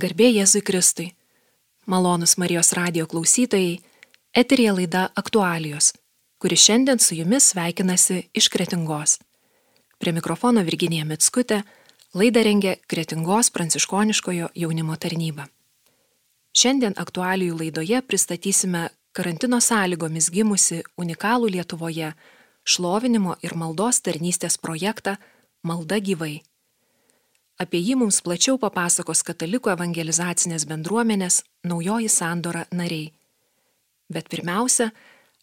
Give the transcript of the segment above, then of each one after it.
Garbė Jėzui Kristui. Malonus Marijos radio klausytojai, eterija laida aktualijos, kuri šiandien su jumis sveikinasi iš Kretingos. Prie mikrofono Virginija Mitskutė laidą rengia Kretingos pranciškoniškojo jaunimo tarnyba. Šiandien aktualijų laidoje pristatysime karantino sąlygomis gimusi unikalų Lietuvoje šlovinimo ir maldos tarnystės projektą Malda gyvai. Apie jį mums plačiau papasakos katalikų evangelizacinės bendruomenės naujoji sandora nariai. Bet pirmiausia,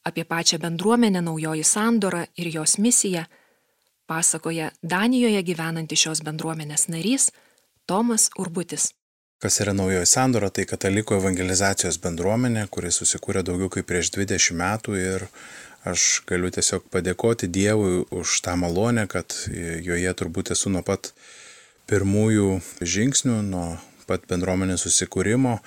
apie pačią bendruomenę naujoji sandora ir jos misiją pasakoja Danijoje gyvenantis šios bendruomenės narys Tomas Urbutis. Kas yra naujoji sandora, tai katalikų evangelizacijos bendruomenė, kuri susikūrė daugiau kaip prieš 20 metų ir aš galiu tiesiog padėkoti Dievui už tą malonę, kad joje turbūt esu nuo pat pirmųjų žingsnių nuo pat bendruomenės susikūrimo.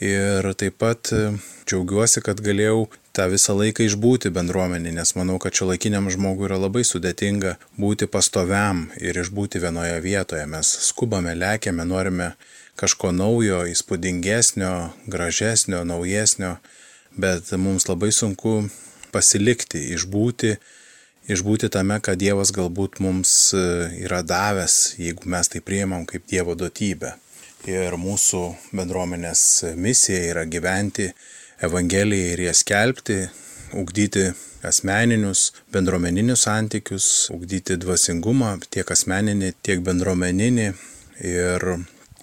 Ir taip pat e, džiaugiuosi, kad galėjau tą visą laiką išbūti bendruomenį, nes manau, kad šio laikiniam žmogui yra labai sudėtinga būti pastoviam ir išbūti vienoje vietoje. Mes skubame, lėkiame, norime kažko naujo, įspūdingesnio, gražesnio, naujesnio, bet mums labai sunku pasilikti, išbūti išbūti tame, kad Dievas galbūt mums e, yra davęs, jeigu mes tai priimam kaip Dievo duotybę. Ir mūsų bendruomenės misija yra gyventi Evangeliją ir ją skelbti, ugdyti asmeninius, bendruomeninius santykius, ugdyti dvasingumą tiek asmeninį, tiek bendruomeninį ir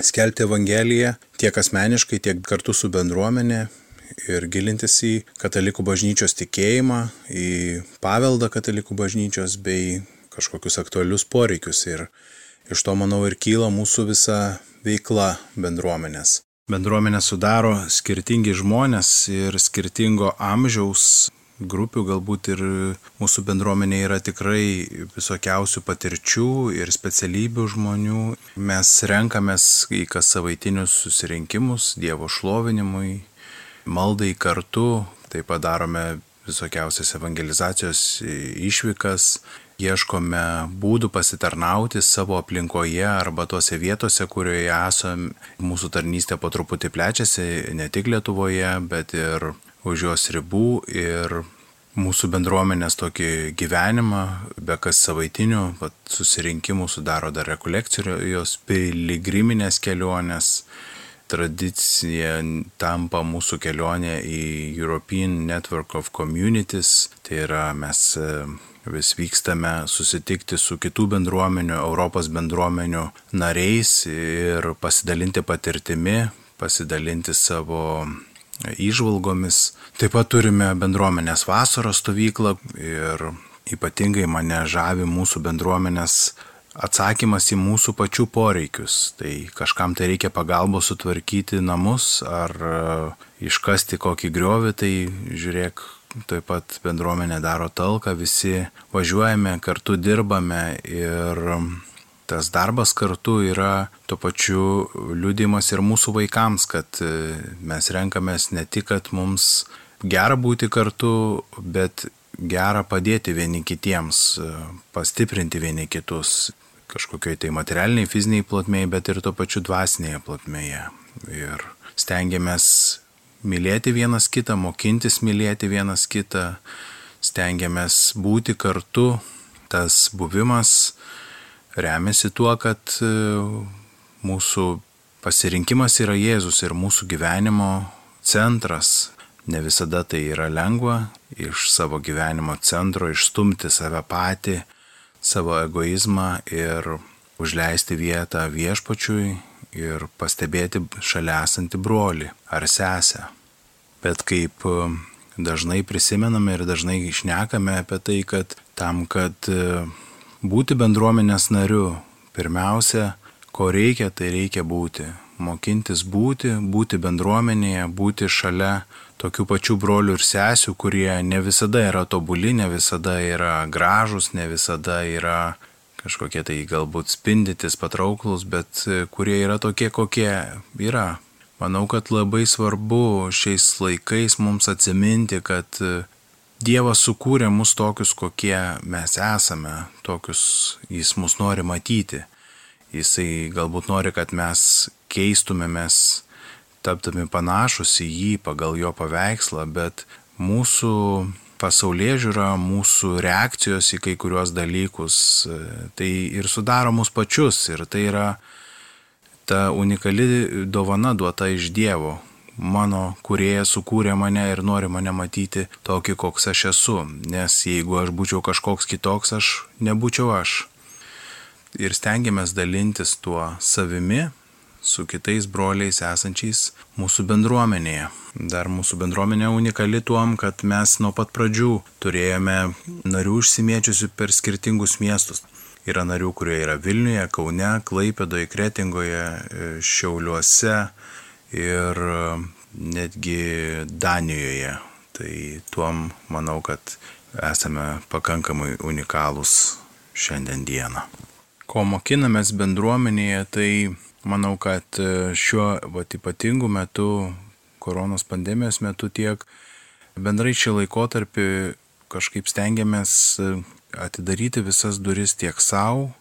skelbti Evangeliją tiek asmeniškai, tiek kartu su bendruomenė ir gilintis į katalikų bažnyčios tikėjimą, į paveldą katalikų bažnyčios bei kažkokius aktualius poreikius. Ir iš to, manau, ir kyla mūsų visa veikla bendruomenės. Bendruomenę sudaro skirtingi žmonės ir skirtingo amžiaus grupių, galbūt ir mūsų bendruomenė yra tikrai visokiausių patirčių ir specialybių žmonių. Mes renkamės į kas savaitinius susirinkimus Dievo šlovinimui, maldai kartu, taip pat darome visokiausias evangelizacijos išvykas, ieškome būdų pasitarnauti savo aplinkoje arba tose vietose, kurioje esame. Mūsų tarnystė po truputį plečiasi ne tik Lietuvoje, bet ir už jos ribų ir mūsų bendruomenės tokį gyvenimą, be kas savaitinių susirinkimų sudaro dar rekolekcijos, piligriminės kelionės, tradicija tampa mūsų kelionė į European Network of Communities. Tai yra mes e, vis vykstame susitikti su kitų bendruomenių, Europos bendruomenių nariais ir pasidalinti patirtimi, pasidalinti savo įžvalgomis. Taip pat turime bendruomenės vasaros stovyklą ir ypatingai mane žavi mūsų bendruomenės atsakymas į mūsų pačių poreikius. Tai kažkam tai reikia pagalbos sutvarkyti namus ar e, iškasti kokį griovį, tai žiūrėk, taip pat bendruomenė daro talką, visi važiuojame, kartu dirbame ir tas darbas kartu yra tuo pačiu liūdimas ir mūsų vaikams, kad e, mes renkamės ne tik, kad mums gera būti kartu, bet gera padėti vieni kitiems, e, pastiprinti vieni kitus kažkokioj tai materialiniai, fiziniai plotmėje, bet ir tuo pačiu dvasinėje plotmėje. Ir stengiamės mylėti vienas kitą, mokintis mylėti vienas kitą, stengiamės būti kartu. Tas buvimas remiasi tuo, kad e, mūsų pasirinkimas yra Jėzus ir mūsų gyvenimo centras. Ne visada tai yra lengva iš savo gyvenimo centro išstumti save patį, savo egoizmą ir užleisti vietą viešpačiui ir pastebėti šalia esantį brolį ar sesę. Bet kaip e, dažnai prisimename ir dažnai išnekame apie tai, kad tam, kad e, būti bendruomenės nariu, pirmiausia, ko reikia, tai reikia būti. Mokintis būti, būti bendruomenėje, būti šalia tokių pačių brolių ir sesių, kurie ne visada yra tobuli, ne visada yra gražus, ne visada yra kažkokie tai galbūt spindytis, patrauklus, bet e, kurie yra tokie, kokie yra. Manau, kad labai svarbu šiais laikais mums atsiminti, kad e, Dievas sukūrė mus tokius, kokie mes esame, tokius jis mus nori matyti. Jisai galbūt nori, kad mes keistumėmės, tapdami panašus į jį pagal jo paveikslą, bet mūsų pasaulyje žiūra, mūsų reakcijos į kai kuriuos dalykus, tai ir sudaro mus pačius. Ir tai yra ta unikali dovana duota iš Dievo. Mano kuriejas sukūrė mane ir nori mane matyti tokį, koks aš esu. Nes jeigu aš būčiau kažkoks kitoks, aš nebūčiau aš ir stengiamės dalintis tuo savimi su kitais broliais esančiais mūsų bendruomenėje. Dar mūsų bendruomenė unikali tuom, kad mes nuo pat pradžių turėjome narių užsimiečiusių per skirtingus miestus. Yra narių, kurie yra Vilniuje, Kaune, Klaipėdoje, Kretingoje, Šiauliuose ir netgi Danijoje. Tai tuom manau, kad esame pakankamai unikalūs šiandien dieną ko mokinamės bendruomenėje, tai manau, kad e, šiuo vat, ypatingu metu, koronos pandemijos metu tiek bendrai šį laikotarpį kažkaip stengiamės e, atidaryti visas duris tiek savo,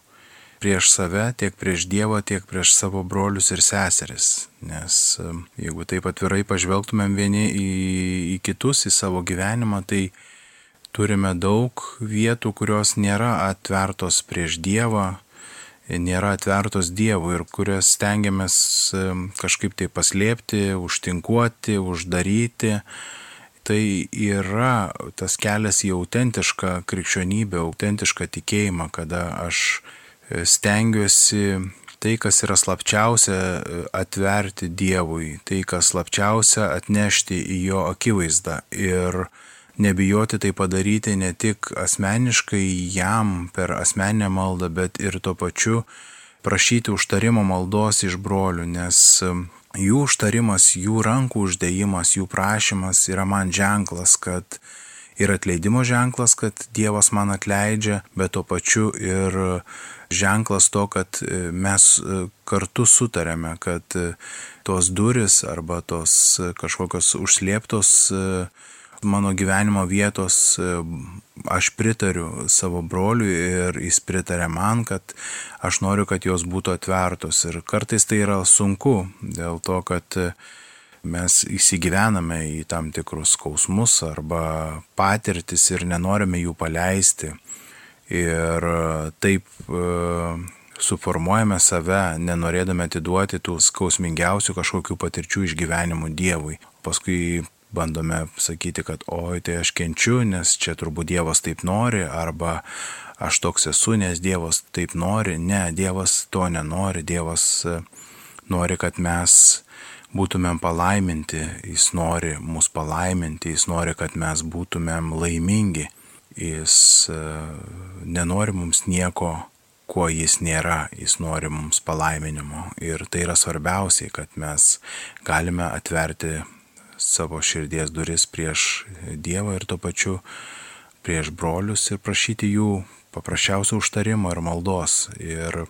prieš save, tiek prieš Dievą, tiek prieš savo brolius ir seseris. Nes e, jeigu taip atvirai pažvelgtumėm vieni į, į kitus, į savo gyvenimą, tai turime daug vietų, kurios nėra atvertos prieš Dievą, nėra atvertos Dievui ir kurias stengiamės kažkaip tai paslėpti, užtinkuoti, uždaryti. Tai yra tas kelias į autentišką krikščionybę, autentišką tikėjimą, kada aš e, stengiuosi tai, kas yra slapčiausia, e, atverti Dievui, tai, kas slapčiausia, atnešti į jo akivaizdą. Ir nebijoti tai padaryti ne tik asmeniškai jam per asmeninę maldą, bet ir tuo pačiu prašyti užtarimo maldos iš brolių, nes um, jų užtarimas, jų rankų uždėjimas, jų prašymas yra man ženklas, kad ir atleidimo ženklas, kad Dievas man atleidžia, bet tuo pačiu ir ženklas to, kad e, mes e, kartu sutarėme, kad e, tos duris arba tos kažkokios užslėptos mano gyvenimo vietos e, aš pritariu savo broliui ir jis pritarė man, kad aš noriu, kad jos būtų atvertos. Ir kartais tai yra sunku dėl to, kad e, mes įsigyvename į tam tikrus skausmus arba patirtis ir nenorime jų paleisti. Ir e, taip suformuojame save, nenorėdami atiduoti tų skausmingiausių kažkokių patirčių išgyvenimų Dievui. Paskui bandome sakyti, kad oi, tai aš kenčiu, nes čia turbūt Dievas taip nori, arba aš toks esu, nes Dievas taip nori. Ne, Dievas to nenori, Dievas e, nori, kad mes būtumėm palaiminti, Jis nori mus palaiminti, Jis nori, kad mes būtumėm laimingi, Jis e, nenori mums nieko kuo jis nėra, jis nori mums palaiminimo. Ir tai yra svarbiausiai, kad mes galime atverti savo širdies duris prieš Dievą ir tuo pačiu prieš brolius ir prašyti jų paprasčiausio užtarimo ir maldos. Ir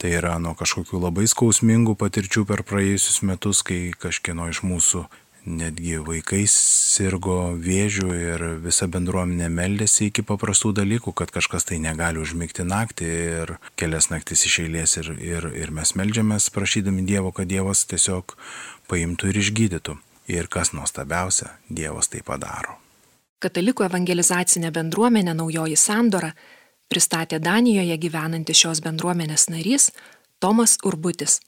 tai yra nuo kažkokių labai skausmingų patirčių per praėjusius metus, kai kažkieno iš mūsų netgi vaikai sirgo vėžių ir visa bendruomenė meldėsi iki paprastų dalykų, kad kažkas tai negali užmigti naktį ir kelias naktis iš eilės ir, ir, ir mes meldžiamės prašydami Dievo, kad Dievas tiesiog paimtų ir išgydytų. Ir kas nuostabiausia, Dievas tai padaro. Katalikų evangelizacinė bendruomenė Naujoji Sandora pristatė Danijoje gyvenantis šios bendruomenės narys Tomas Urbutis.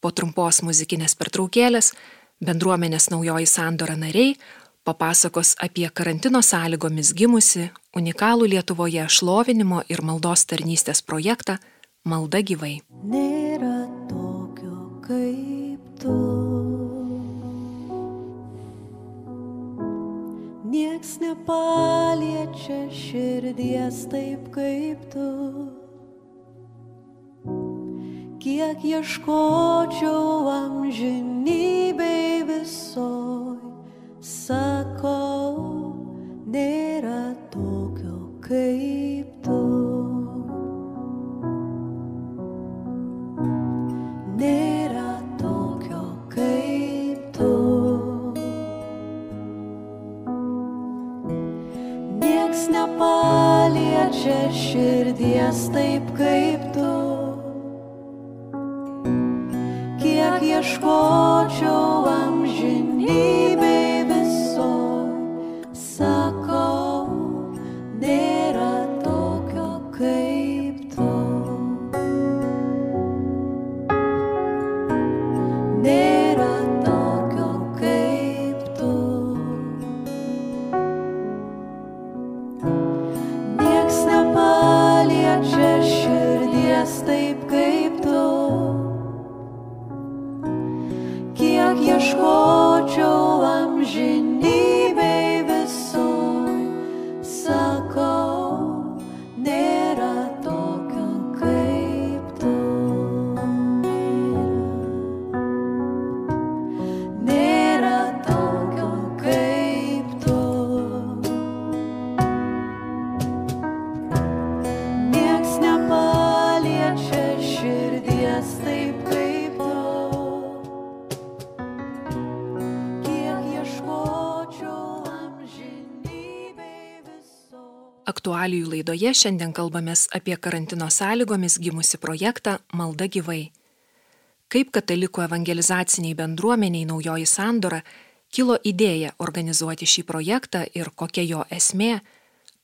Po trumpos muzikinės pertraukėlės bendruomenės Naujoji Sandora nariai papasakos apie karantino sąlygomis gimusi unikalų Lietuvoje šlovinimo ir maldos tarnystės projektą Malda gyvai. Nėra tokio kaip tu. Nieks nepaliečia širdies taip kaip tu. Kiek ieškočiau amžinybei visoj, sakau, nėra tokio kaip tu. nieks nepaliečia širdies taip kaip tu. Kiek ieškojai. Aktualijų laidoje šiandien kalbamės apie karantino sąlygomis gimusi projektą Malda gyvai. Kaip katalikų evangelizaciniai bendruomeniai naujoji sandora kilo idėja organizuoti šį projektą ir kokia jo esmė,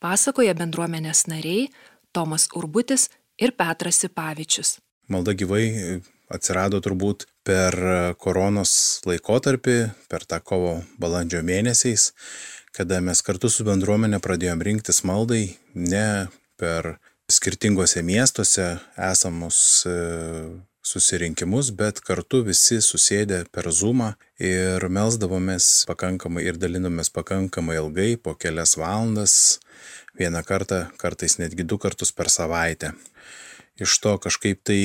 pasakoja bendruomenės nariai Tomas Urbutis ir Petras Sipavičius. Malda gyvai atsirado turbūt per koronos laikotarpį, per tą kovo balandžio mėnesiais, kada mes kartu su bendruomenė pradėjom rinktis maldai ne per skirtingose miestuose esamus e, susirinkimus, bet kartu visi susėdę per Zoomą ir melzdavomės pakankamai ir dalinomės pakankamai ilgai, po kelias valandas, vieną kartą, kartais netgi du kartus per savaitę. Iš to kažkaip tai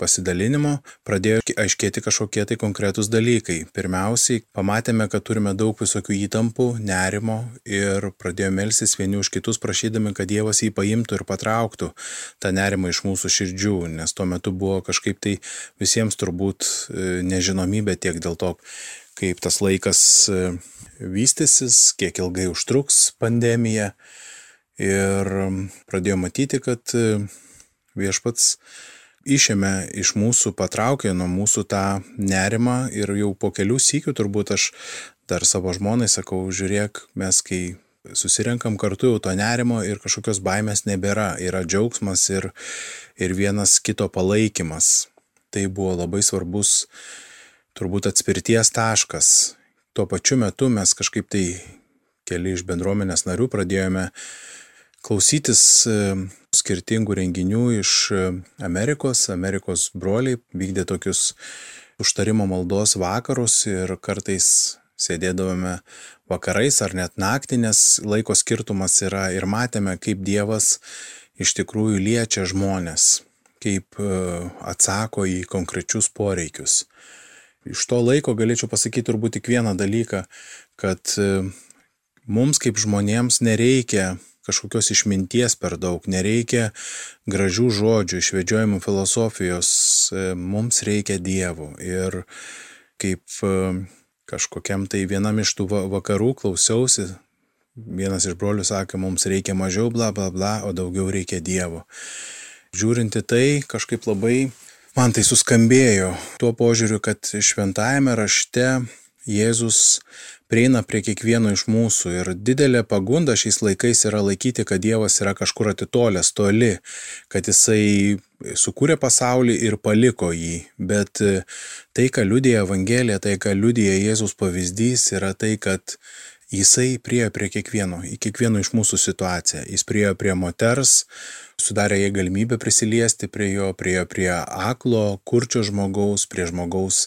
pasidalinimo pradėjo aiškėti kažkokie tai konkretūs dalykai. Pirmiausiai, pamatėme, kad turime daug visokių įtampų, nerimo ir pradėjome melsis vieni už kitus, prašydami, kad Dievas jį paimtų ir patrauktų tą nerimą iš mūsų širdžių, nes tuo metu buvo kažkaip tai visiems turbūt e, nežinomybė tiek dėl to, kaip tas laikas e, vystysis, kiek ilgai užtruks pandemija. Ir pradėjome matyti, kad e, viešpats išėmė iš mūsų, patraukė nuo mūsų tą nerimą ir jau po kelių sykių turbūt aš dar savo žmonai sakau, žiūrėk, mes kai susirenkam kartu jau to nerimo ir kažkokios baimės nebėra, yra džiaugsmas ir, ir vienas kito palaikymas. Tai buvo labai svarbus turbūt atspirties taškas. Tuo pačiu metu mes kažkaip tai keli iš bendruomenės narių pradėjome klausytis e, skirtingų renginių iš e, Amerikos. Amerikos broliai vykdė tokius užtarimo maldos vakarus ir kartais sėdėdavome vakarais ar net naktį, nes laiko skirtumas yra ir matėme, kaip Dievas iš tikrųjų liečia žmonės, kaip e, atsako į konkrečius poreikius. Iš to laiko galėčiau pasakyti turbūt tik vieną dalyką, kad mums kaip žmonėms nereikia kažkokios išminties per daug, nereikia gražių žodžių, išvedžiojimų filosofijos, mums reikia dievų. Ir kaip kažkokiam tai vienam iš tų vakarų klausiausi, vienas iš brolių sakė, mums reikia mažiau bla bla bla, o daugiau reikia dievo. Žiūrinti tai kažkaip labai man tai suskambėjo tuo požiūriu, kad šventajame rašte Jėzus prieina prie kiekvieno iš mūsų ir didelė pagunda šiais laikais yra laikyti, kad Dievas yra kažkur atitolęs, toli, kad Jisai sukūrė pasaulį ir paliko jį. Bet tai, ką liudija Evangelija, tai, ką liudija Jėzus pavyzdys, yra tai, kad Jisai priejo prie kiekvieno, į kiekvieno iš mūsų situaciją. Jis priejo prie moters, sudarė jai galimybę prisiliesti prie jo, priejo prie aklo, kurčio žmogaus, prie žmogaus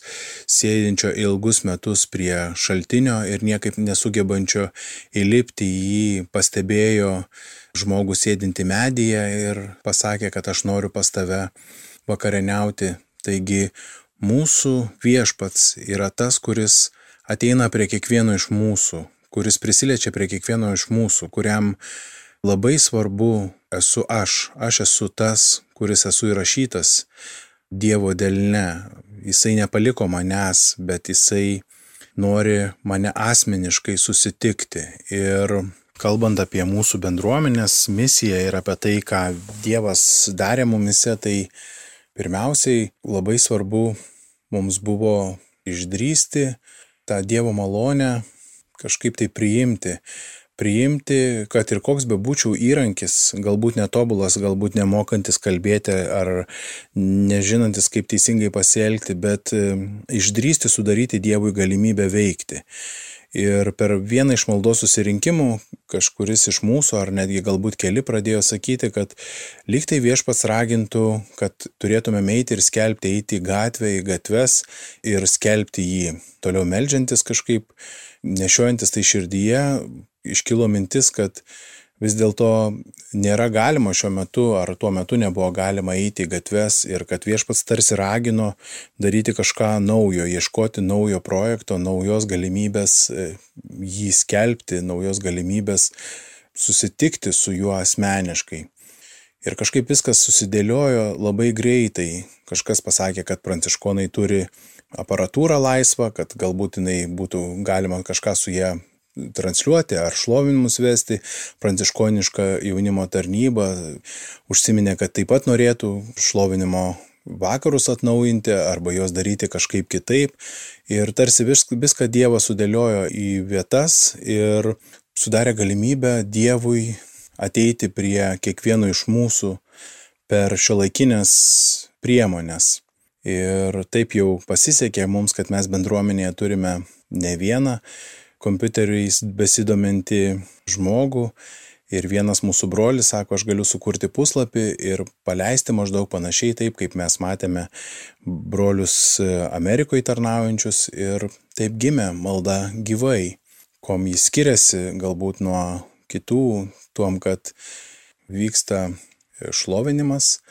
sėdinčio ilgus metus prie šaltinio ir niekaip nesugebančio įlipti į jį, pastebėjo žmogų sėdinti medyje ir pasakė, kad aš noriu pas tave vakarieniauti. Taigi mūsų viešpats yra tas, kuris ateina prie kiekvieno iš mūsų, kuris prisiliečia prie kiekvieno iš mūsų, kuriam labai svarbu esu aš, aš esu tas, kuris esu įrašytas Dievo delne. Jisai nepaliko manęs, bet jisai nori mane asmeniškai susitikti. Ir kalbant apie mūsų bendruomenės misiją ir apie tai, ką Dievas darė mumise, tai pirmiausiai labai svarbu mums buvo išdrysti tą Dievo malonę kažkaip tai priimti. Priimti, kad ir koks bebūčiau įrankis, galbūt netobulas, galbūt nemokantis kalbėti ar nežinantis, kaip teisingai pasielgti, bet e, išdrysti sudaryti Dievui galimybę veikti. Ir per vieną iš maldos susirinkimų kažkuris iš mūsų, ar netgi galbūt keli, pradėjo sakyti, kad lygtai viešpats ragintų, kad turėtume eiti ir skelbti, eiti į gatvę, į gatves ir skelbti jį. Toliau melžiantis kažkaip, nešiojantis tai širdyje, iškilo mintis, kad vis dėlto nėra galima šiuo metu ar tuo metu nebuvo galima eiti į gatves ir kad viešpats tarsi ragino daryti kažką naujo, ieškoti naujo projekto, naujos galimybės e, jį skelbti, naujos galimybės susitikti su juo asmeniškai. Ir kažkaip viskas susidėliojo labai greitai. Kažkas pasakė, kad pranciškonai turi aparatūrą laisvą, kad galbūt jinai būtų galima kažką su ją transliuoti ar šlovinimus vesti. Pranciškoniška jaunimo tarnyba užsiminė, kad taip pat norėtų šlovinimo vakarus atnaujinti arba juos daryti kažkaip kitaip. Ir tarsi viską Dievas sudėliojo į vietas ir sudarė galimybę Dievui ateiti prie kiekvieno iš mūsų per šiuolaikinės priemonės. Ir taip jau pasisekė mums, kad mes bendruomenėje turime ne vieną kompiuteriais besidominti žmogų. Ir vienas mūsų brolis sako, aš galiu sukurti puslapį ir paleisti maždaug panašiai taip, kaip mes matėme brolius Amerikoje tarnaujančius. Ir taip gimė malda gyvai. Kom jis skiriasi galbūt nuo kitų, tuom, kad vyksta šlovinimas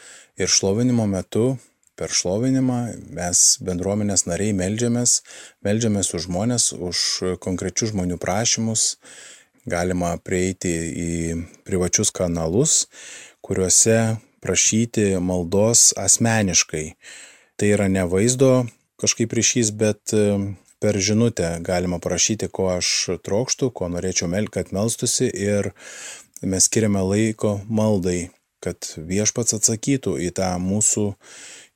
ir šlovinimo metu per šlovinimą mes bendruomenės nariai melžiamės, melžiamės už žmonės, už konkrečių žmonių prašymus. Galima prieiti į privačius kanalus, kuriuose prašyti maldos asmeniškai. Tai yra ne vaizdo kažkaip ryšys, bet e, per žinutę galima prašyti, ko aš trokštų, ko norėčiau, kad melstusi ir mes skiriame laiko maldai, kad viešpats atsakytų į tą mūsų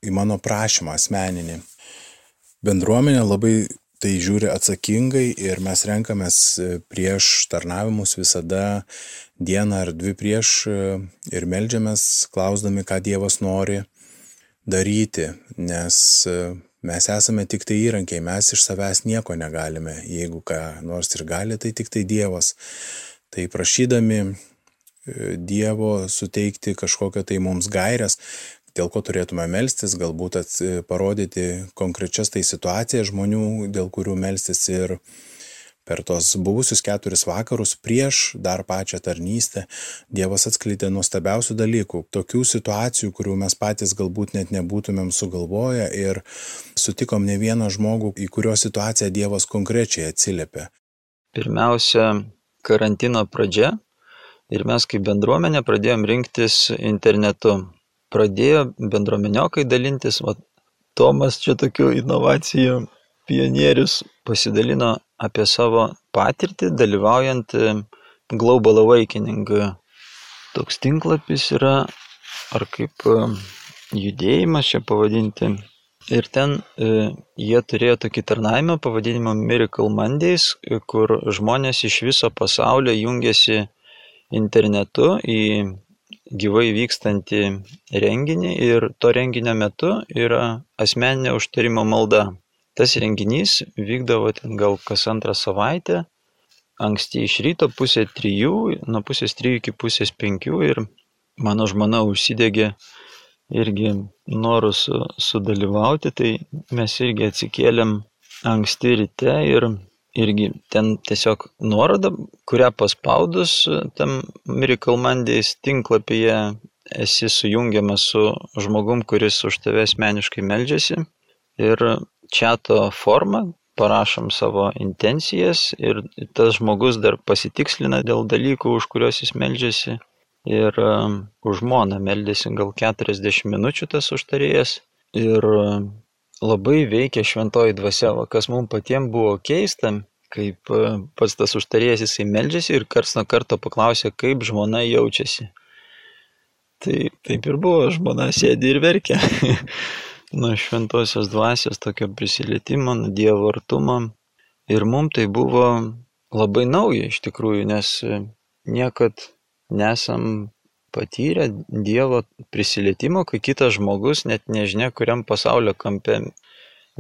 į mano prašymą asmeninį. Bendruomenė labai tai žiūri atsakingai ir mes renkamės e, prieš tarnavimus visada dieną ar dvi prieš e, ir melžiamės, klausdami, ką Dievas nori daryti, nes e, mes esame tik tai įrankiai, mes iš savęs nieko negalime, jeigu ką nors ir gali, tai tik tai Dievas. Tai prašydami Dievo suteikti kažkokią tai mums gairias, dėl ko turėtume melstis, galbūt ats, parodyti konkrečias tai situacijas žmonių, dėl kurių melstis ir per tos buvusius keturis vakarus prieš dar pačią tarnystę Dievas atskleidė nuostabiausių dalykų, tokių situacijų, kurių mes patys galbūt net nebūtumėm sugalvoję ir sutikom ne vieną žmogų, į kurio situaciją Dievas konkrečiai atsiliepė. Pirmiausia, karantino pradžia ir mes kaip bendruomenė pradėjom rinktis internetu pradėjo bendruomeniokai dalintis, va, Tomas čia tokių inovacijų pionierius pasidalino apie savo patirtį dalyvaujant e, Global Awakening. Toks tinklapis yra, ar kaip e, judėjimas čia pavadinti. Ir ten e, jie turėjo tokį tarnavimą pavadinimą Miracle Mondays, kur žmonės iš viso pasaulio jungiasi internetu į gyvai vykstantį renginį ir to renginio metu yra asmeninė užtarimo malda. Tas renginys vykdavo ten gal kas antrą savaitę, anksti iš ryto pusė trijų, nuo pusės trijų iki pusės penkių ir mano žmona užsidegė irgi norų su, sudalyvauti, tai mes irgi atsikėlėm anksti ryte ir irgi ten tiesiog nuoroda, kurią paspaudus tam Miracle Mondays tinklapyje esi sujungiamas su žmogum, kuris už tave asmeniškai meldžiasi. Ir čato forma parašom savo intencijas ir tas žmogus dar pasitikslina dėl dalykų, už kuriuos jis meldžiasi. Ir um, už žmoną meldėsi gal 40 minučių tas užtarėjas. Ir um, labai veikia šventoji dvasia, va, kas mums patiems buvo keista, kaip e, pats tas užtarėjas jisai meldžiasi ir karts nuo karto paklausė, kaip žmona jaučiasi. Tai taip ir buvo, žmona sėdi ir verkia. nuo šventosios dvasios tokio prisilietimo, nuo Dievo artumo. Ir mums tai buvo labai nauja iš tikrųjų, nes niekad nesam patyrę Dievo prisilietimo, kai kitas žmogus net nežinia, kuriam pasaulio kampe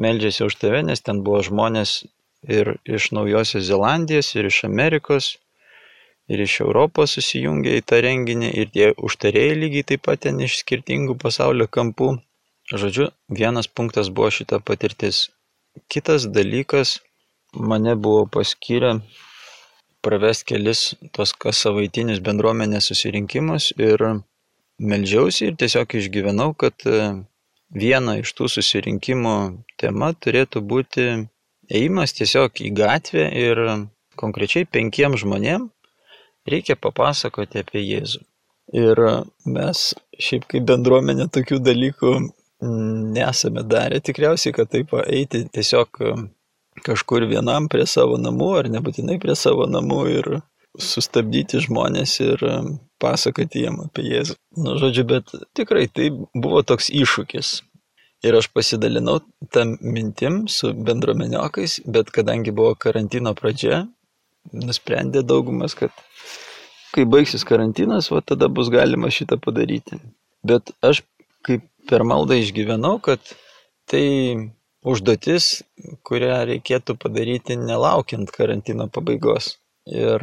meldžiasi už tave, nes ten buvo žmonės ir iš Naujosios Zelandijos, ir iš Amerikos, ir iš Europos susijungė į tą renginį, ir tie užtarėjai lygiai taip pat ten iš skirtingų pasaulio kampų. Žodžiu, vienas punktas buvo šita patirtis. Kitas dalykas, mane buvo paskyrę pravest kelis tos kas savaitinius bendruomenės susirinkimus ir meldžiausi ir tiesiog išgyvenau, kad e, viena iš tų susirinkimų tema turėtų būti ėjimas tiesiog į gatvę ir konkrečiai penkiems žmonėms reikia papasakoti apie Jėzų. Ir mes šiaip kaip bendruomenė tokių dalykų nesame darę tikriausiai, kad taip eiti tiesiog kažkur vienam prie savo namų ar nebūtinai prie savo namų ir sustabdyti žmonės ir pasakoti jiem apie Jėzų. Nu, žodžiu, bet tikrai tai buvo toks iššūkis. Ir aš pasidalinau tam mintim su bendruomeniokais, bet kadangi buvo karantino pradžia, nusprendė daugumas, kad kai baigsis karantinas, va tada bus galima šitą padaryti. Bet aš kaip per maldą išgyvenau, kad tai užduotis, kurią reikėtų padaryti nelaukiant karantino pabaigos. Ir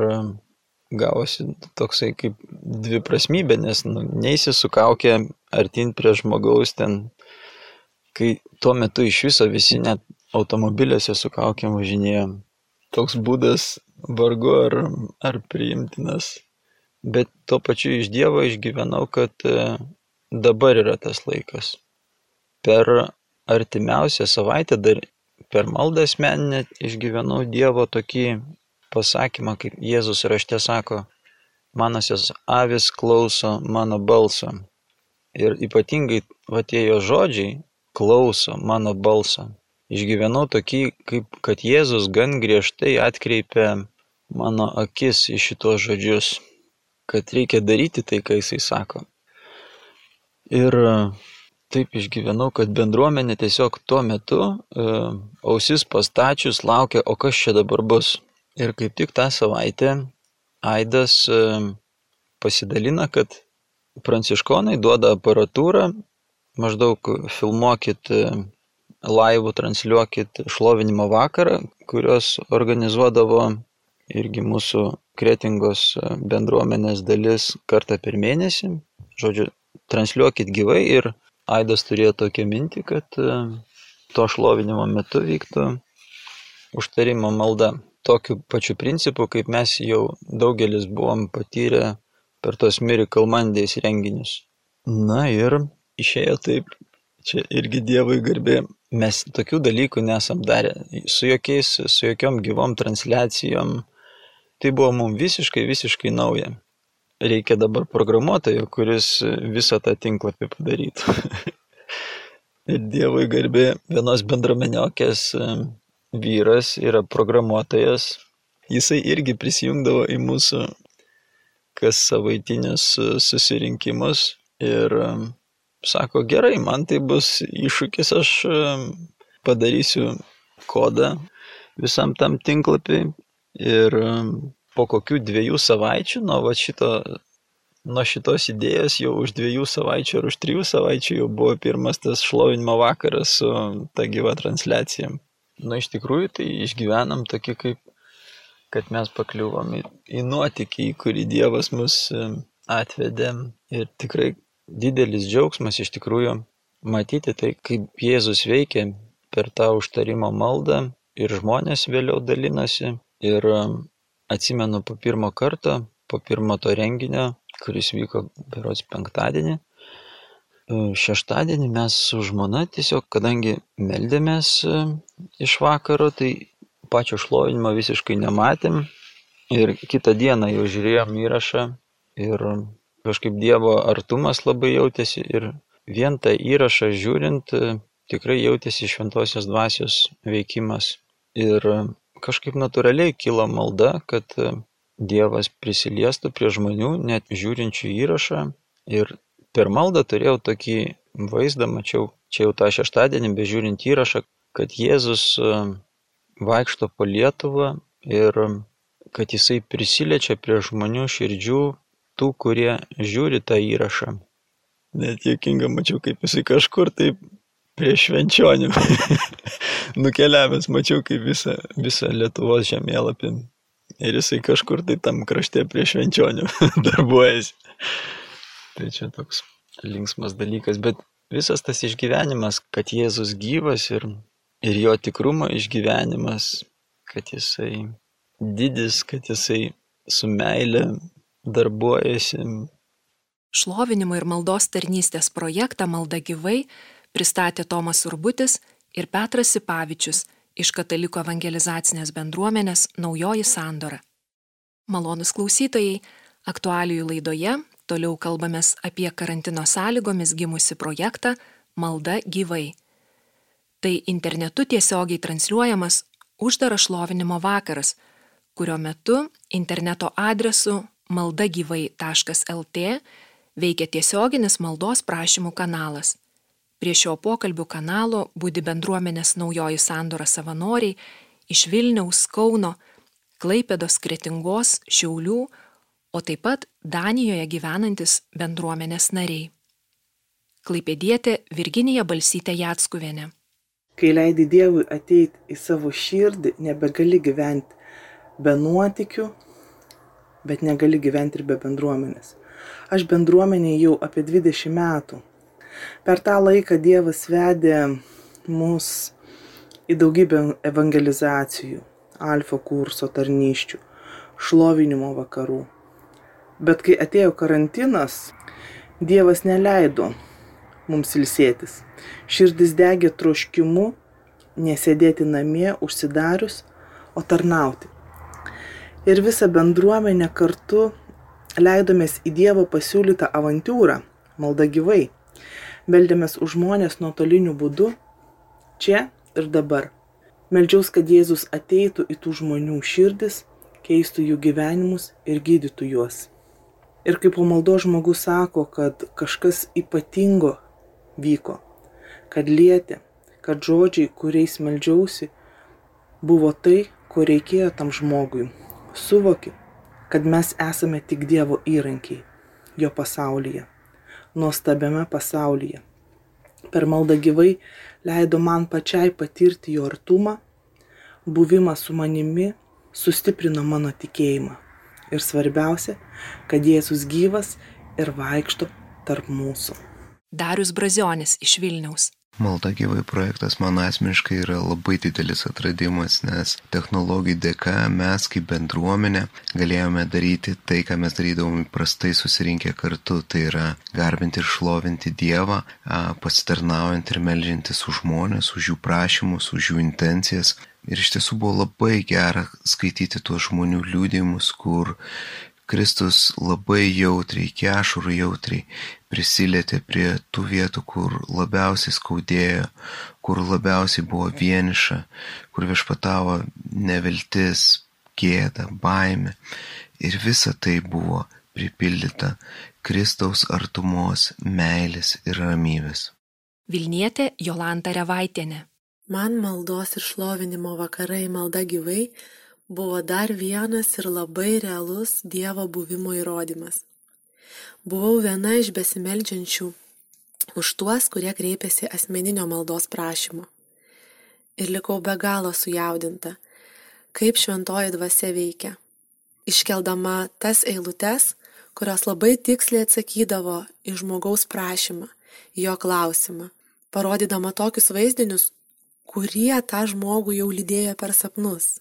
gavosi toksai kaip dviprasmybė, nes nu, neįsi su kaukė artin prie žmogaus ten, kai tuo metu iš viso visi net automobiliuose su kaukėm važinėjo. Toks būdas vargu ar, ar priimtinas. Bet tuo pačiu iš Dievo išgyvenau, kad dabar yra tas laikas. Per artimiausią savaitę dar per maldą asmeninę išgyvenau Dievo tokį pasakymą, kaip Jėzus rašte sako, manosios avis klauso mano balso. Ir ypatingai va tie jo žodžiai klauso mano balso. Išgyvenau tokį, kaip kad Jėzus gan griežtai atkreipia mano akis į šitos žodžius, kad reikia daryti tai, ką jisai sako. Ir taip išgyvenau, kad bendruomenė tiesiog tuo metu e, ausis pastačius laukia, o kas čia dabar bus. Ir kaip tik tą savaitę Aidas e, pasidalina, kad pranciškonai duoda aparatūrą, maždaug filmuokit e, laivų, transliuokit šlovinimo vakarą, kurios organizuodavo irgi mūsų kretingos bendruomenės dalis kartą per mėnesį. Žodžiu, transliuokit gyvai ir Aidas turėjo tokią mintį, kad e, to šlovinimo metu vyktų užtarimo malda. Tokiu pačiu principu, kaip mes jau daugelis buvom patyrę per tos Miracle Mondays renginius. Na ir išėjo taip, čia irgi Dievui garbė, mes tokių dalykų nesam darę, su jokiais, su jokiom gyvom transliacijom. Tai buvo mums visiškai, visiškai nauja reikia dabar programuotojo, kuris visą tą tinklapį padarytų. ir Dievui garbė vienos bendruomeniokės vyras yra programuotojas. Jisai irgi prisijungdavo į mūsų kas savaitinius susirinkimus ir sako, gerai, man tai bus iššūkis, aš padarysiu kodą visam tam tinklapiui ir po kokių dviejų savaičių nuo va šito, nuo šitos idėjos jau už dviejų savaičių ar už trijų savaičių jau buvo pirmas tas šlovinimo vakaras su ta gyva transliacija. Na iš tikrųjų tai išgyvenam tokį kaip, kad mes pakliuvom į, į nuotykį, į kurį Dievas mus atvedė ir tikrai didelis džiaugsmas iš tikrųjų matyti tai, kaip Jėzus veikia per tą užtarimo maldą ir žmonės vėliau dalinasi ir atsimenu po pirmo karto po pirmo to renginio kuris vyko berods penktadienį. E, šeštadienį mes su žmona tiesiog kadangi meldėmės e, iš vakaro tai pačio šlovinimo visiškai nematėm. Ir kitą dieną jau žiūrėjom įrašą ir kažkaip Dievo artumas labai jautėsi ir vien tą įrašą žiūrint e, tikrai jautėsi šventosios dvasios veikimas. Ir kažkaip natūraliai kilo malda, kad e, Dievas prisiliestų prie žmonių, net žiūrinčių įrašą. Ir per maldą turėjau tokį vaizdą, mačiau čia jau tą šeštadienį, bežiūrint įrašą, kad Jėzus e, vaikšto po Lietuvą ir kad jisai prisiliečia prie žmonių širdžių, tų, kurie žiūri tą įrašą. Net jokinga, mačiau, kaip jisai kažkur taip prie švenčionių nukeliavęs, mačiau, kaip visą, visą Lietuvos žemėlapį. Ir jisai kažkur tai tam krašte prie švenčionių darbuojasi. Tai čia toks linksmas dalykas, bet visas tas išgyvenimas, kad Jėzus gyvas ir, ir jo tikrumo išgyvenimas, kad jisai didis, kad jisai su meile darbuojasi. Šlovinimo ir maldos tarnystės projektą Malda gyvai pristatė Tomas Urbutis ir Petras Sipavičius iš Kataliko evangelizacinės bendruomenės Naujoji Sandora. Malonus klausytojai, aktualijų laidoje toliau kalbamės apie karantino sąlygomis gimusi projektą Malda gyvai. Tai internetu tiesiogiai transliuojamas uždaras šlovinimo vakaras, kurio metu interneto adresu maldagyvai.lt veikia tiesioginis maldos prašymų kanalas. Prie šio pokalbių kanalo būdi bendruomenės naujoji sandora savanoriai iš Vilniaus, Kauno, Klaipėdos, Kretingos, Šiaulių, o taip pat Danijoje gyvenantis bendruomenės nariai. Klaipėdietė Virginija Balsytė Jatskuvėnė. Kai leidi Dievui ateiti į savo širdį, nebegali gyventi be nuotikių, bet negali gyventi ir be bendruomenės. Aš bendruomenė jau apie 20 metų. Per tą laiką Dievas vedė mus į daugybę evangelizacijų, alfa kurso tarnyščių, šlovinimo vakarų. Bet kai atėjo karantinas, Dievas neleido mums ilsėtis. Širdis degė troškimu nesėdėti namie užsidarius, o tarnauti. Ir visą bendruomenę kartu leidomės į Dievo pasiūlytą avantūrą, malda gyvai. Meldėmės už žmonės nuotoliniu būdu, čia ir dabar. Meldžiaus, kad Jėzus ateitų į tų žmonių širdis, keistų jų gyvenimus ir gydytų juos. Ir kaip po maldo žmogus sako, kad kažkas ypatingo vyko, kad lietė, kad žodžiai, kuriais meldžiausi, buvo tai, ko reikėjo tam žmogui. Suvoki, kad mes esame tik Dievo įrankiai, jo pasaulyje, nuostabiame pasaulyje. Per maldą gyvai leido man pačiai patirti jo artumą, buvimą su manimi sustiprino mano tikėjimą. Ir svarbiausia, kad Jėzus gyvas ir vaikšto tarp mūsų. Darius Brazionis iš Vilniaus. Malda gyvai projektas man asmeniškai yra labai didelis atradimas, nes technologijų dėka mes kaip bendruomenė galėjome daryti tai, ką mes darydavom įprastai susirinkę kartu, tai yra garbinti ir šlovinti Dievą, pasitarnaujant ir melžintis už žmonės, už jų prašymus, už jų intencijas. Ir iš tiesų buvo labai gera skaityti tuos žmonių liūdėjimus, kur Kristus labai jautriai, iki ašurų jautriai prisilietė prie tų vietų, kur labiausiai skaudėjo, kur labiausiai buvo vieniša, kur viešpatavo neviltis, gėda, baime. Ir visa tai buvo pripildyta Kristaus artumos, meilės ir ramybės. Vilnietė Jolanta Revaitienė. Man maldos ir šlovinimo vakarai malda gyvai buvo dar vienas ir labai realus Dievo buvimo įrodymas. Buvau viena iš besimeldžiančių už tuos, kurie kreipėsi asmeninio maldos prašymu. Ir likau be galo sujaudinta, kaip šventoji dvasia veikia. Iškeldama tas eilutes, kurios labai tiksliai atsakydavo į žmogaus prašymą, jo klausimą, parodydama tokius vaizdinius, kurie tą žmogų jau lydėjo per sapnus.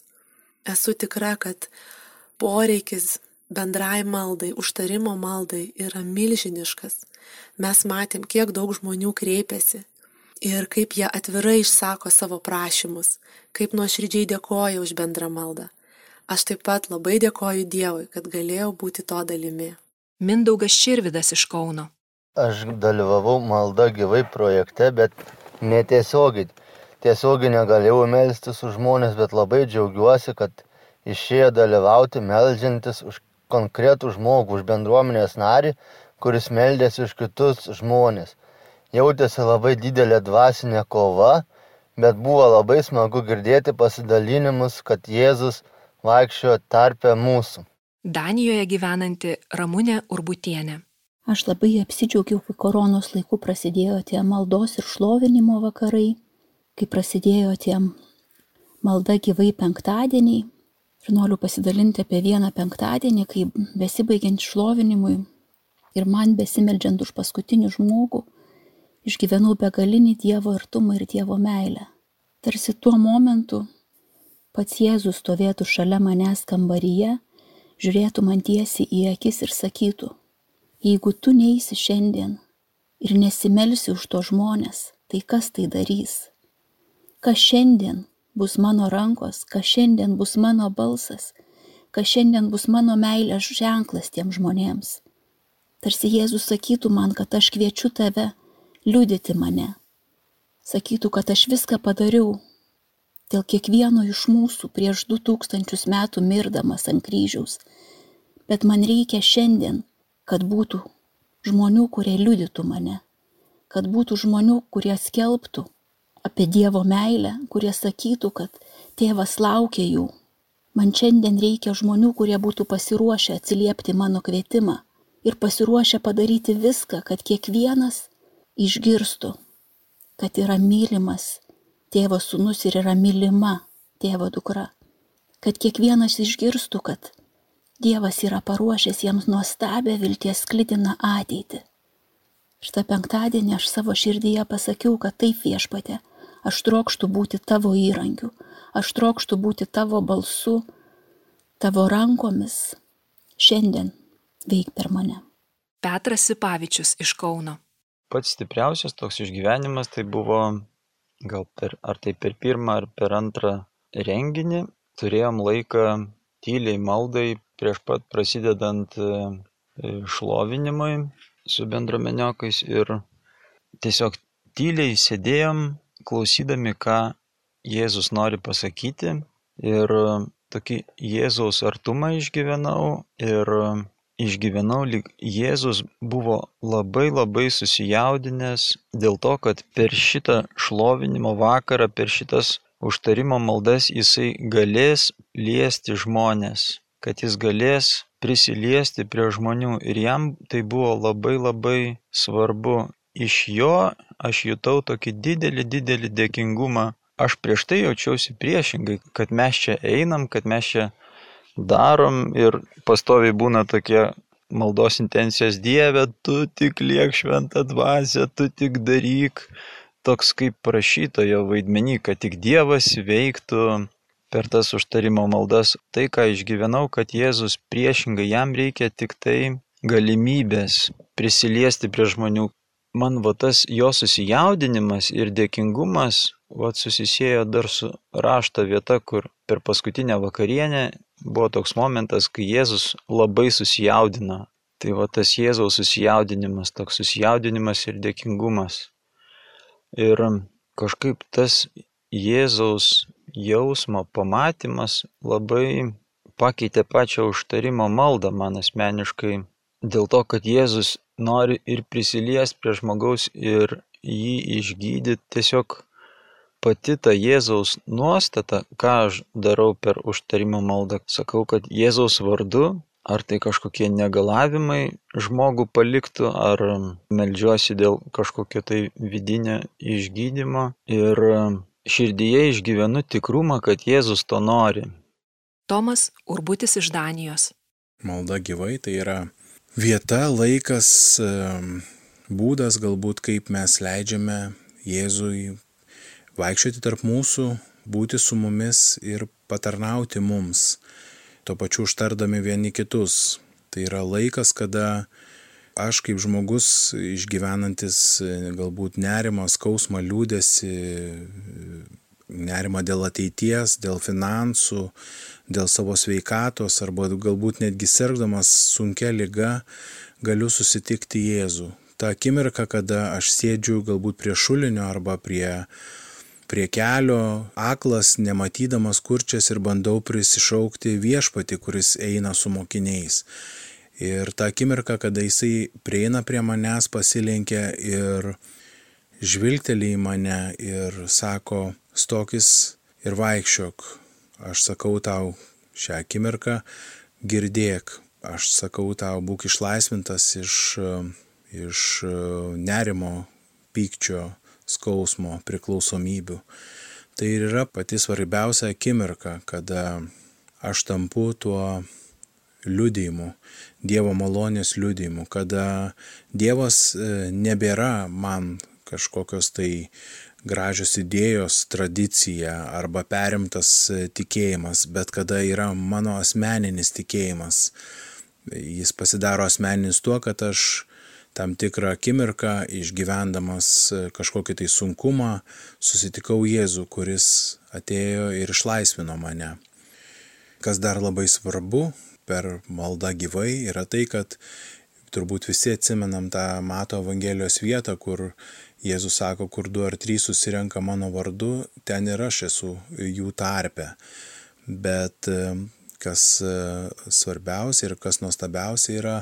Esu tikra, kad poreikis bendrai maldai, užtarimo maldai yra milžiniškas. Mes matėm, kiek daug žmonių kreipiasi ir kaip jie atvirai išsako savo prašymus, kaip nuoširdžiai dėkoja už bendrą maldą. Aš taip pat labai dėkoju Dievui, kad galėjau būti to dalimi. Mindaugas Širvidas iš Kauno. Aš dalyvavau malda gyvai projekte, bet netiesiogiai tiesiogiai negalėjau melstis už žmones, bet labai džiaugiuosi, kad išėjo dalyvauti melžiantis už konkretų žmogų, už bendruomenės narį, kuris meldėsi už kitus žmonės. jautėsi labai didelė dvasinė kova, bet buvo labai smagu girdėti pasidalinimus, kad Jėzus vaikščiojo tarpę mūsų. Danijoje gyvenanti Ramūnė Urbutienė. Aš labai apsidžiaugiau, kai koronos laiku prasidėjo tie maldos ir šlovinimo vakarai, kai prasidėjo tie malda gyvai penktadieniai. Ir noriu pasidalinti apie vieną penktadienį, kai besibaigiant šlovinimui ir man besimeldžiant už paskutinį žmogų, išgyvenau begalinį Dievo artumą ir Dievo meilę. Tarsi tuo momentu pats Jėzus stovėtų šalia manęs kambaryje, žiūrėtų man tiesiai į akis ir sakytų, jeigu tu neisi šiandien ir nesimelsi už to žmonės, tai kas tai darys? Kas šiandien bus mano rankos, kas šiandien bus mano balsas, kas šiandien bus mano meilės ženklas tiem žmonėms. Tarsi Jėzus sakytų man, kad aš kviečiu tave liudyti mane. Sakytų, kad aš viską padariau dėl kiekvieno iš mūsų prieš du tūkstančius metų mirdamas ant kryžiaus. Bet man reikia šiandien, kad būtų žmonių, kurie liudytų mane, kad būtų žmonių, kurie skelbtų apie Dievo meilę, kurie sakytų, kad tėvas laukia jų. Man šiandien reikia žmonių, kurie būtų pasiruošę atsiliepti mano kvietimą ir pasiruošę padaryti viską, kad kiekvienas išgirstų, kad yra mylimas tėvo sūnus ir yra mylima tėvo dukra. Kad kiekvienas išgirstų, kad Dievas yra paruošęs jiems nuostabę vilties sklidiną ateitį. Šitą penktadienį aš savo širdyje pasakiau, kad taip viešpatė, aš trokštų būti tavo įrankiu, aš trokštų būti tavo balsu, tavo rankomis šiandien veik per mane. Petras Sipavičius iš Kauno. Pats stipriausias toks išgyvenimas tai buvo gal per, ar tai per pirmą ar per antrą renginį. Turėjom laiką tyliai maldai prieš pat prasidedant e, šlovinimui su bendruomeniokais ir tiesiog tyliai sėdėjom, klausydami, ką Jėzus nori pasakyti ir tokį Jėzaus artumą išgyvenau ir išgyvenau, lyg Jėzus buvo labai labai susijaudinęs dėl to, kad per šitą šlovinimo vakarą, per šitas užtarimo maldas jisai galės liesti žmonės, kad jis galės prisiliesti prie žmonių ir jam tai buvo labai labai svarbu. Iš jo aš jutau tokį didelį, didelį dėkingumą. Aš prieš tai jaučiausi priešingai, kad mes čia einam, kad mes čia darom ir pastoviai būna tokie maldos intencijos Dieve, tu tik liek šventą dvasę, tu tik daryk. Toks kaip prašytojo vaidmenį, kad tik Dievas veiktų per tas užtarimo maldas. Tai, ką išgyvenau, kad Jėzus priešingai jam reikia tik tai galimybės prisiliesti prie žmonių. Man va tas jo susijaudinimas ir dėkingumas va susisėjo dar su rašto vieta, kur per paskutinę vakarienę buvo toks momentas, kai Jėzus labai susijaudino. Tai va tas Jėzaus susijaudinimas, toks susijaudinimas ir dėkingumas. Ir kažkaip tas Jėzaus jausmo pamatymas labai pakeitė pačią užtarimo maldą man asmeniškai. Dėl to, kad Jėzus nori ir prisilies prie žmogaus ir jį išgydyti tiesiog pati ta Jėzaus nuostata, ką aš darau per užtarimo maldą, sakau, kad Jėzaus vardu, ar tai kažkokie negalavimai žmogų paliktų, ar melžiuosi dėl kažkokio tai vidinio išgydymo ir širdyje išgyvenu tikrumą, kad Jėzus to nori. Tomas Urbutis iš Danijos. Malda gyvai tai yra vieta, laikas, būdas galbūt, kaip mes leidžiame Jėzui vaikščioti tarp mūsų, būti su mumis ir patarnauti mums, tuo pačiu užtardami vieni kitus. Tai yra laikas, kada aš kaip žmogus išgyvenantis galbūt nerimą, skausmą, liūdėsi, nerimą dėl ateities, dėl finansų, dėl savo sveikatos arba galbūt netgi sirgdamas sunkia lyga, galiu susitikti Jėzų. Ta akimirka, kada aš sėdžiu galbūt prie šulinio arba prie, prie kelio, aklas, nematydamas kurčias ir bandau prisišaukti viešpati, kuris eina su mokiniais. Ir ta akimirka, kada jisai prieina prie manęs, pasilenkia ir žvilgteli į mane ir sako, stokis ir vaikščiok. Aš sakau tau šią akimirką, girdėk. Aš sakau tau, būk išlaisvintas iš, iš nerimo, pykčio, skausmo, priklausomybių. Tai ir yra pati svarbiausia akimirka, kada aš tampu tuo liudijimu, Dievo malonės liudijimu, kada Dievas e, nebėra man kažkokios tai gražios idėjos, tradicija arba perimtas e, tikėjimas, bet kada yra mano asmeninis tikėjimas. Jis pasidaro asmeninis tuo, kad aš tam tikrą akimirką išgyvendamas e, kažkokį tai sunkumą susitikau Jėzų, kuris atėjo ir išlaisvino mane. Kas dar labai svarbu, per maldą gyvai yra tai, kad turbūt visi atsimenam tą Mato Evangelijos vietą, kur Jėzus sako, kur du ar trys susirenka mano vardu, ten ir aš esu jų tarpe. Bet e, kas e, svarbiausia ir kas nuostabiausia yra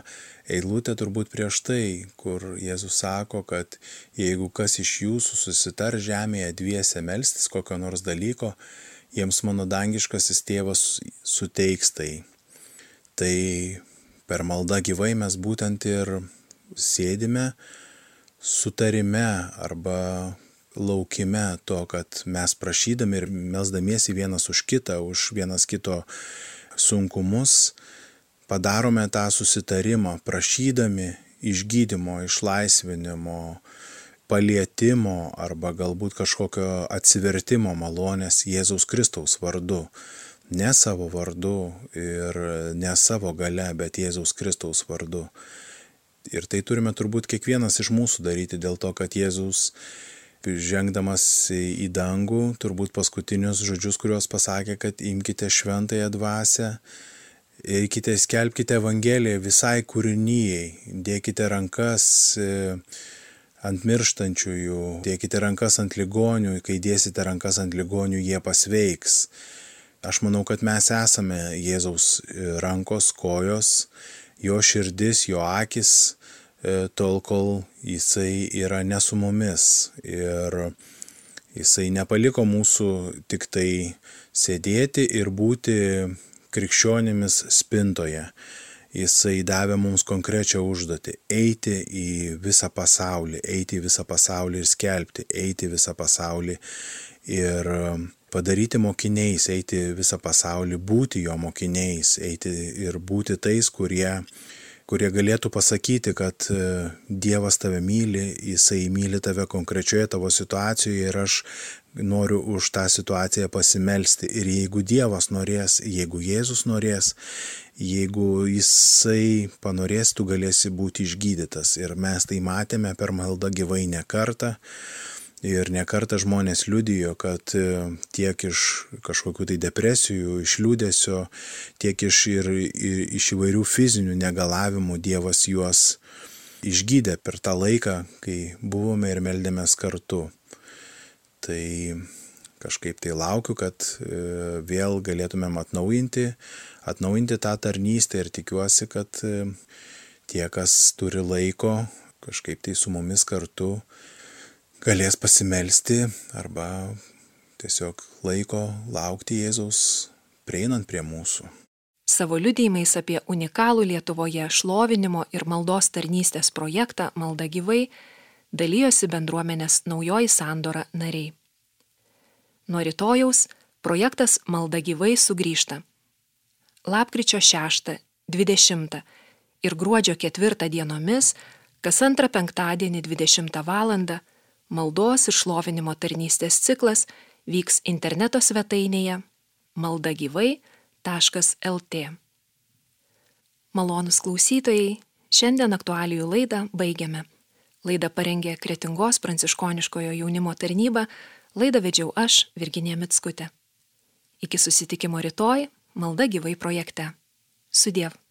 eilutė turbūt prieš tai, kur Jėzus sako, kad jeigu kas iš jūsų susitar žemėje dviese melstis kokio nors dalyko, jiems mano dangiškasis tėvas suteiks tai. Tai per maldą gyvai mes būtent ir sėdime sutarime arba laukime to, kad mes prašydami ir melsdamiesi vienas už kitą, už vienas kito sunkumus, padarome tą susitarimą, prašydami išgydymo, išlaisvinimo, palietimo arba galbūt kažkokio atsivertimo malonės Jėzaus Kristaus vardu ne savo vardu ir ne savo gale, bet Jėzaus Kristaus vardu. Ir tai turime turbūt kiekvienas iš mūsų daryti dėl to, kad Jėzus žengdamas į dangų, turbūt paskutinius žodžius, kuriuos pasakė, kad imkite šventąją dvasę, eikite, skelbkite Evangeliją visai kūrinyjei, dėkite rankas e, ant mirštančiųjų, dėkite rankas ant ligonių, kai dėsite rankas ant ligonių, jie pasveiks. Aš manau, kad mes esame Jėzaus e, rankos, kojos, jo širdis, jo akis, e, tol kol jisai yra ne su mumis. Ir jisai nepaliko mūsų tik tai sėdėti ir būti krikščionimis spintoje. Jisai davė mums konkrečią užduotį - eiti į visą pasaulį, eiti į visą pasaulį ir skelbti, eiti į visą pasaulį ir padaryti mokiniais, eiti visą pasaulį, būti jo mokiniais, eiti ir būti tais, kurie, kurie galėtų pasakyti, kad e, Dievas tave myli, Jisai myli tave konkrečioje tavo situacijoje ir aš noriu už tą situaciją pasimelsti. Ir jeigu Dievas norės, jeigu Jėzus norės, jeigu Jisai panorės, tu galėsi būti išgydytas. Ir mes tai matėme per maldą gyvai ne kartą. Ir nekarta žmonės liudijo, kad e, tiek iš kažkokių tai depresijų, iš liūdėsio, tiek iš, ir, ir, iš įvairių fizinių negalavimų Dievas juos išgydė per tą laiką, kai buvome ir meldėmės kartu. Tai kažkaip tai laukiu, kad e, vėl galėtumėm atnaujinti, atnaujinti tą tarnystę ir tikiuosi, kad e, tie, kas turi laiko, kažkaip tai su mumis kartu galės pasimelsti arba tiesiog laiko laukti Jėzaus prieinant prie mūsų. Savo liudėjimais apie unikalų Lietuvoje šlovinimo ir maldos tarnystės projektą Malda gyvai dalyjosi bendruomenės naujoji sandora nariai. Nuo rytojaus projektas Malda gyvai sugrįžta. Lapkričio 6, 20 ir gruodžio 4 dienomis kas antrą penktadienį 20 val maldos ir šlovinimo tarnystės ciklas vyks interneto svetainėje maldagyvai.lt. Malonus klausytojai, šiandien aktualijų laidą baigiame. Laidą parengė Kretingos pranciškoniškojo jaunimo tarnyba, laidą vedžiau aš, Virginija Mitskutė. Iki susitikimo rytoj, malda gyvai projekte. Sudiev.